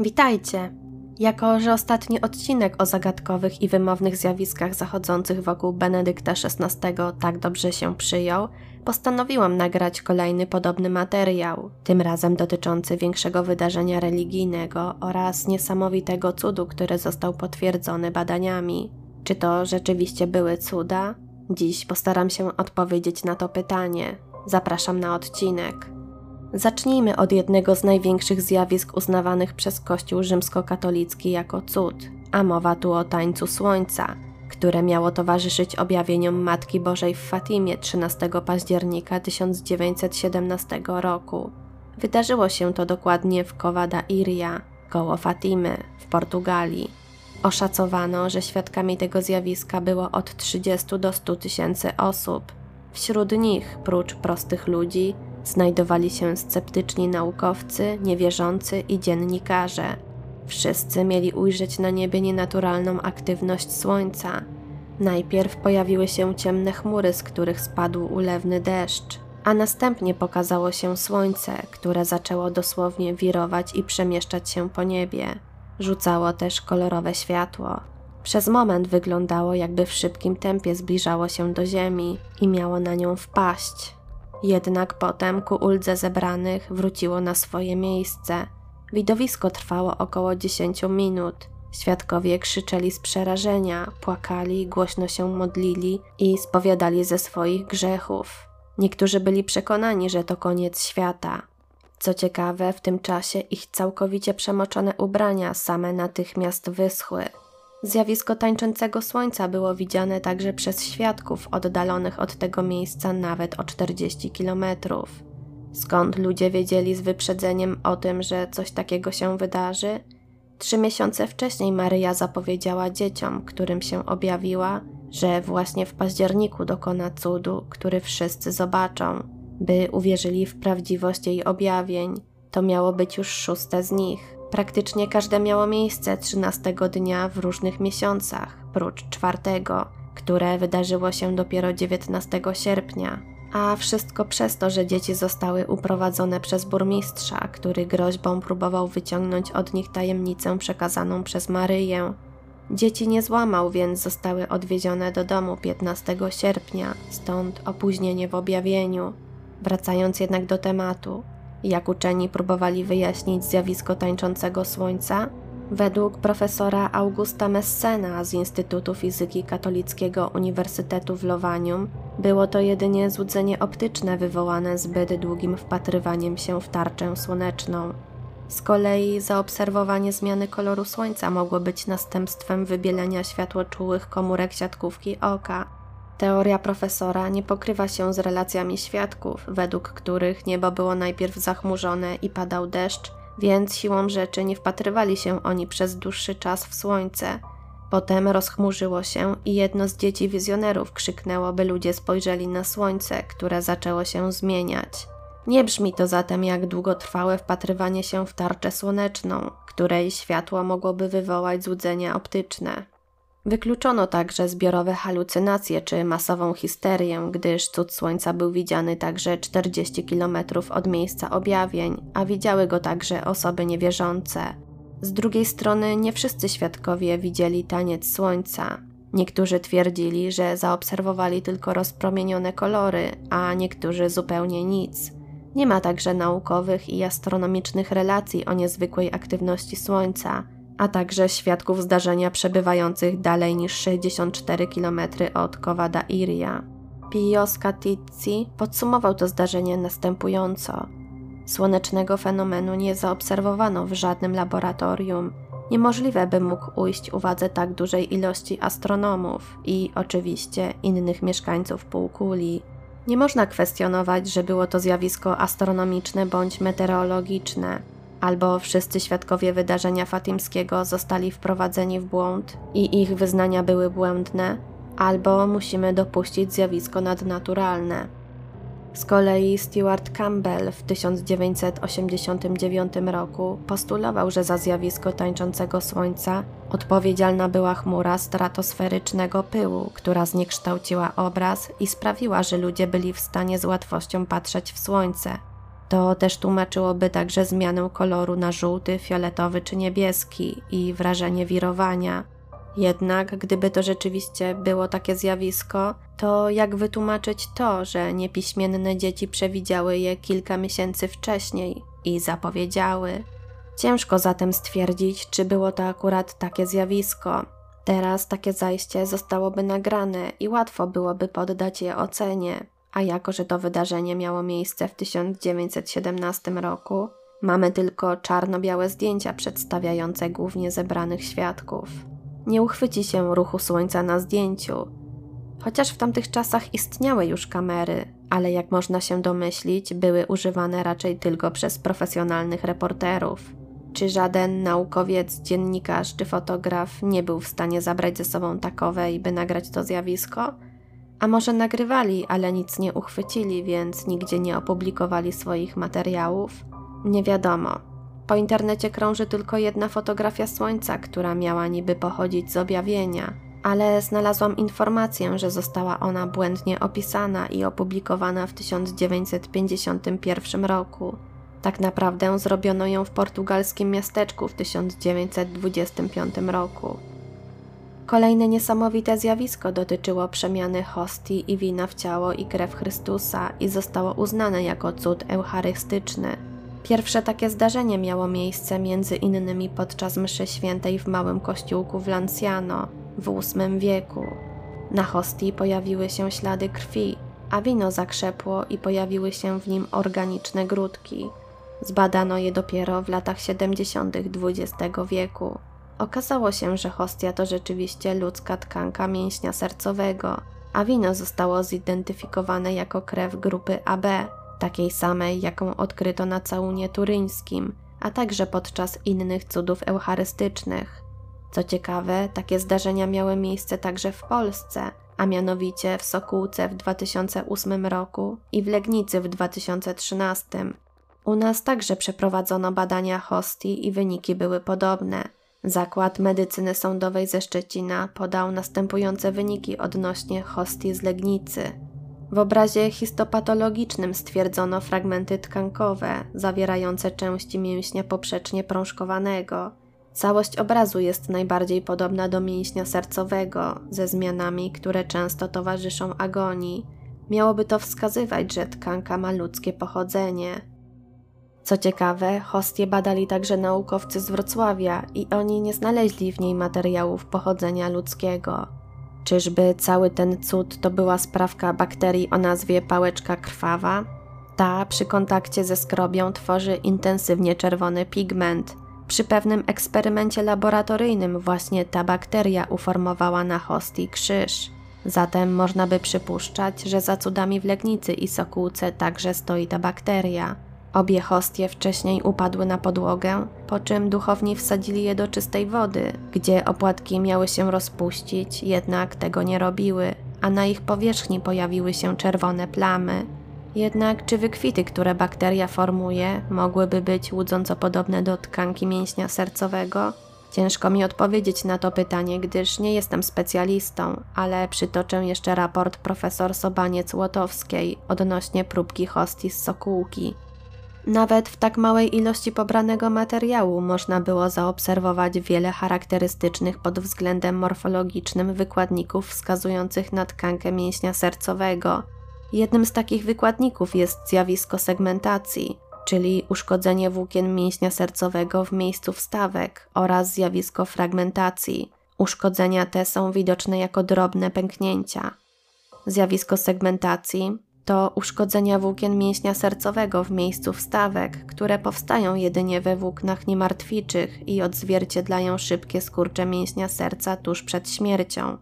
Witajcie! Jako, że ostatni odcinek o zagadkowych i wymownych zjawiskach zachodzących wokół Benedykta XVI tak dobrze się przyjął, postanowiłam nagrać kolejny podobny materiał, tym razem dotyczący większego wydarzenia religijnego oraz niesamowitego cudu, który został potwierdzony badaniami. Czy to rzeczywiście były cuda? Dziś postaram się odpowiedzieć na to pytanie. Zapraszam na odcinek. Zacznijmy od jednego z największych zjawisk uznawanych przez Kościół rzymskokatolicki jako cud, a mowa tu o tańcu słońca, które miało towarzyszyć objawieniom Matki Bożej w Fatimie 13 października 1917 roku. Wydarzyło się to dokładnie w Cova Iria, koło Fatimy, w Portugalii. Oszacowano, że świadkami tego zjawiska było od 30 do 100 tysięcy osób. Wśród nich, prócz prostych ludzi, znajdowali się sceptyczni naukowcy, niewierzący i dziennikarze. Wszyscy mieli ujrzeć na niebie nienaturalną aktywność słońca. Najpierw pojawiły się ciemne chmury, z których spadł ulewny deszcz, a następnie pokazało się słońce, które zaczęło dosłownie wirować i przemieszczać się po niebie. Rzucało też kolorowe światło. Przez moment wyglądało, jakby w szybkim tempie zbliżało się do ziemi i miało na nią wpaść. Jednak potem ku uldze zebranych wróciło na swoje miejsce. Widowisko trwało około 10 minut. Świadkowie krzyczeli z przerażenia, płakali, głośno się modlili i spowiadali ze swoich grzechów. Niektórzy byli przekonani, że to koniec świata. Co ciekawe, w tym czasie ich całkowicie przemoczone ubrania same natychmiast wyschły. Zjawisko tańczącego słońca było widziane także przez świadków oddalonych od tego miejsca nawet o 40 kilometrów. Skąd ludzie wiedzieli z wyprzedzeniem o tym, że coś takiego się wydarzy? Trzy miesiące wcześniej Maryja zapowiedziała dzieciom, którym się objawiła, że właśnie w październiku dokona cudu, który wszyscy zobaczą, by uwierzyli w prawdziwość jej objawień. To miało być już szóste z nich. Praktycznie każde miało miejsce 13 dnia w różnych miesiącach, prócz czwartego, które wydarzyło się dopiero 19 sierpnia. A wszystko przez to, że dzieci zostały uprowadzone przez burmistrza, który groźbą próbował wyciągnąć od nich tajemnicę przekazaną przez Maryję. Dzieci nie złamał, więc zostały odwiezione do domu 15 sierpnia, stąd opóźnienie w objawieniu. Wracając jednak do tematu, jak uczeni próbowali wyjaśnić zjawisko tańczącego słońca, według profesora Augusta Messena z Instytutu Fizyki Katolickiego Uniwersytetu w Lowanium, było to jedynie złudzenie optyczne wywołane zbyt długim wpatrywaniem się w tarczę słoneczną. Z kolei zaobserwowanie zmiany koloru słońca mogło być następstwem wybielenia światłoczułych komórek siatkówki oka, Teoria profesora nie pokrywa się z relacjami świadków, według których niebo było najpierw zachmurzone i padał deszcz, więc siłą rzeczy nie wpatrywali się oni przez dłuższy czas w słońce. Potem rozchmurzyło się i jedno z dzieci wizjonerów krzyknęło, by ludzie spojrzeli na słońce, które zaczęło się zmieniać. Nie brzmi to zatem jak długotrwałe wpatrywanie się w tarczę słoneczną, której światło mogłoby wywołać złudzenia optyczne. Wykluczono także zbiorowe halucynacje czy masową histerię, gdyż cud słońca był widziany także 40 km od miejsca objawień, a widziały go także osoby niewierzące. Z drugiej strony nie wszyscy świadkowie widzieli taniec słońca. Niektórzy twierdzili, że zaobserwowali tylko rozpromienione kolory, a niektórzy zupełnie nic. Nie ma także naukowych i astronomicznych relacji o niezwykłej aktywności Słońca, a także świadków zdarzenia przebywających dalej niż 64 km od Covada Iria. Pio Scatizzi podsumował to zdarzenie następująco. Słonecznego fenomenu nie zaobserwowano w żadnym laboratorium. Niemożliwe, by mógł ujść uwadze tak dużej ilości astronomów i oczywiście innych mieszkańców półkuli. Nie można kwestionować, że było to zjawisko astronomiczne bądź meteorologiczne albo wszyscy świadkowie wydarzenia fatimskiego zostali wprowadzeni w błąd i ich wyznania były błędne, albo musimy dopuścić zjawisko nadnaturalne. Z kolei Stuart Campbell w 1989 roku postulował, że za zjawisko tańczącego słońca odpowiedzialna była chmura stratosferycznego pyłu, która zniekształciła obraz i sprawiła, że ludzie byli w stanie z łatwością patrzeć w słońce. To też tłumaczyłoby także zmianę koloru na żółty, fioletowy czy niebieski i wrażenie wirowania. Jednak gdyby to rzeczywiście było takie zjawisko, to jak wytłumaczyć to, że niepiśmienne dzieci przewidziały je kilka miesięcy wcześniej i zapowiedziały? Ciężko zatem stwierdzić, czy było to akurat takie zjawisko. Teraz takie zajście zostałoby nagrane i łatwo byłoby poddać je ocenie, a jako że to wydarzenie miało miejsce w 1917 roku, mamy tylko czarno-białe zdjęcia przedstawiające głównie zebranych świadków. Nie uchwyci się ruchu słońca na zdjęciu. Chociaż w tamtych czasach istniały już kamery, ale jak można się domyślić, były używane raczej tylko przez profesjonalnych reporterów. Czy żaden naukowiec, dziennikarz czy fotograf nie był w stanie zabrać ze sobą takowej, by nagrać to zjawisko? A może nagrywali, ale nic nie uchwycili, więc nigdzie nie opublikowali swoich materiałów? Nie wiadomo. Po internecie krąży tylko jedna fotografia Słońca, która miała niby pochodzić z objawienia, ale znalazłam informację, że została ona błędnie opisana i opublikowana w 1951 roku. Tak naprawdę zrobiono ją w portugalskim miasteczku w 1925 roku. Kolejne niesamowite zjawisko dotyczyło przemiany hostii i wina w ciało i krew Chrystusa i zostało uznane jako cud eucharystyczny. Pierwsze takie zdarzenie miało miejsce między innymi podczas mszy świętej w małym kościółku w Lanciano w VIII wieku. Na hostii pojawiły się ślady krwi, a wino zakrzepło i pojawiły się w nim organiczne grudki. Zbadano je dopiero w latach 70. XX wieku. Okazało się, że hostia to rzeczywiście ludzka tkanka mięśnia sercowego, a wino zostało zidentyfikowane jako krew grupy AB, takiej samej, jaką odkryto na całunie turyńskim, a także podczas innych cudów eucharystycznych. Co ciekawe, takie zdarzenia miały miejsce także w Polsce, a mianowicie w Sokółce w 2008 roku i w Legnicy w 2013. U nas także przeprowadzono badania hostii i wyniki były podobne. Zakład Medycyny Sądowej ze Szczecina podał następujące wyniki odnośnie hostii z Legnicy. W obrazie histopatologicznym stwierdzono fragmenty tkankowe zawierające części mięśnia poprzecznie prążkowanego. Całość obrazu jest najbardziej podobna do mięśnia sercowego, ze zmianami, które często towarzyszą agonii. Miałoby to wskazywać, że tkanka ma ludzkie pochodzenie. Co ciekawe, hostię badali także naukowcy z Wrocławia i oni nie znaleźli w niej materiałów pochodzenia ludzkiego. Czyżby cały ten cud to była sprawka bakterii o nazwie pałeczka krwawa? Ta przy kontakcie ze skrobią tworzy intensywnie czerwony pigment. Przy pewnym eksperymencie laboratoryjnym właśnie ta bakteria uformowała na hostii krzyż. Zatem można by przypuszczać, że za cudami w Legnicy i Sokółce także stoi ta bakteria. Obie hostie wcześniej upadły na podłogę, po czym duchowni wsadzili je do czystej wody, gdzie opłatki miały się rozpuścić, jednak tego nie robiły, a na ich powierzchni pojawiły się czerwone plamy. Jednak czy wykwity, które bakteria formuje, mogłyby być łudząco podobne do tkanki mięśnia sercowego? Ciężko mi odpowiedzieć na to pytanie, gdyż nie jestem specjalistą, ale przytoczę jeszcze raport profesor Sobaniec-Łotowskiej odnośnie próbki hostii z Sokółki. Nawet w tak małej ilości pobranego materiału można było zaobserwować wiele charakterystycznych pod względem morfologicznym wykładników wskazujących na tkankę mięśnia sercowego. Jednym z takich wykładników jest zjawisko segmentacji, czyli uszkodzenie włókien mięśnia sercowego w miejscu wstawek oraz zjawisko fragmentacji. Uszkodzenia te są widoczne jako drobne pęknięcia. Zjawisko segmentacji to uszkodzenia włókien mięśnia sercowego w miejscu wstawek, które powstają jedynie we włóknach niemartwiczych i odzwierciedlają szybkie skurcze mięśnia serca tuż przed śmiercią.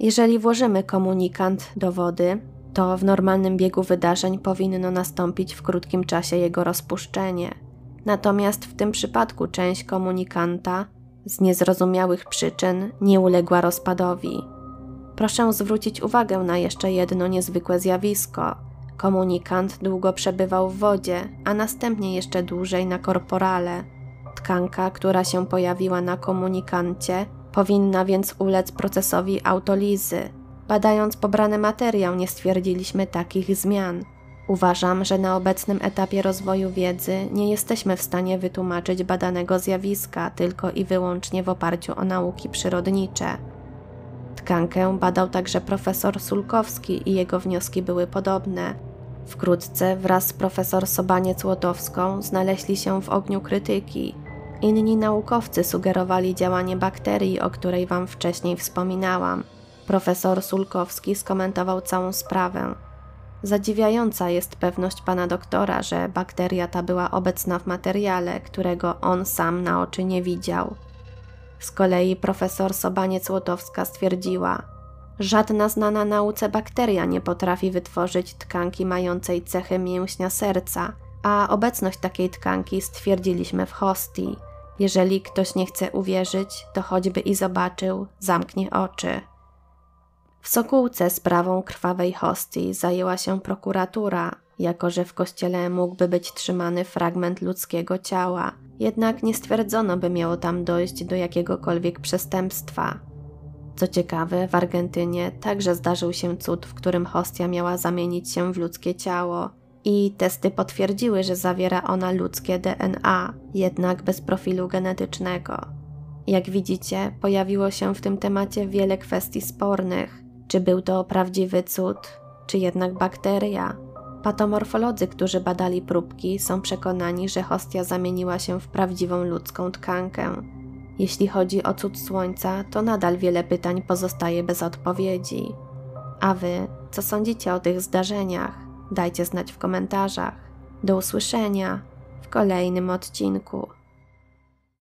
Jeżeli włożymy komunikant do wody, to w normalnym biegu wydarzeń powinno nastąpić w krótkim czasie jego rozpuszczenie. Natomiast w tym przypadku część komunikanta z niezrozumiałych przyczyn nie uległa rozpadowi. Proszę zwrócić uwagę na jeszcze jedno niezwykłe zjawisko. Komunikant długo przebywał w wodzie, a następnie jeszcze dłużej na korporale. Tkanka, która się pojawiła na komunikancie, powinna więc ulec procesowi autolizy. Badając pobrany materiał, nie stwierdziliśmy takich zmian. Uważam, że na obecnym etapie rozwoju wiedzy nie jesteśmy w stanie wytłumaczyć badanego zjawiska tylko i wyłącznie w oparciu o nauki przyrodnicze. Tkankę badał także profesor Sulkowski i jego wnioski były podobne. Wkrótce wraz z profesor Sobaniec-Łotowską znaleźli się w ogniu krytyki. Inni naukowcy sugerowali działanie bakterii, o której Wam wcześniej wspominałam. Profesor Sulkowski skomentował całą sprawę. Zadziwiająca jest pewność pana doktora, że bakteria ta była obecna w materiale, którego on sam na oczy nie widział. Z kolei profesor Sobaniec-Łotowska stwierdziła, żadna znana nauce bakteria nie potrafi wytworzyć tkanki mającej cechy mięśnia serca, a obecność takiej tkanki stwierdziliśmy w hostii. Jeżeli ktoś nie chce uwierzyć, to choćby i zobaczył, zamknie oczy. W Sokółce sprawą krwawej hostii zajęła się prokuratura, jako że w kościele mógłby być trzymany fragment ludzkiego ciała, jednak nie stwierdzono, by miało tam dojść do jakiegokolwiek przestępstwa. Co ciekawe, w Argentynie także zdarzył się cud, w którym hostia miała zamienić się w ludzkie ciało i testy potwierdziły, że zawiera ona ludzkie DNA, jednak bez profilu genetycznego. Jak widzicie, pojawiło się w tym temacie wiele kwestii spornych. Czy był to prawdziwy cud, czy jednak bakteria? Patomorfolodzy, którzy badali próbki, są przekonani, że hostia zamieniła się w prawdziwą ludzką tkankę. Jeśli chodzi o cud słońca, to nadal wiele pytań pozostaje bez odpowiedzi. A wy, co sądzicie o tych zdarzeniach? Dajcie znać w komentarzach. Do usłyszenia w kolejnym odcinku.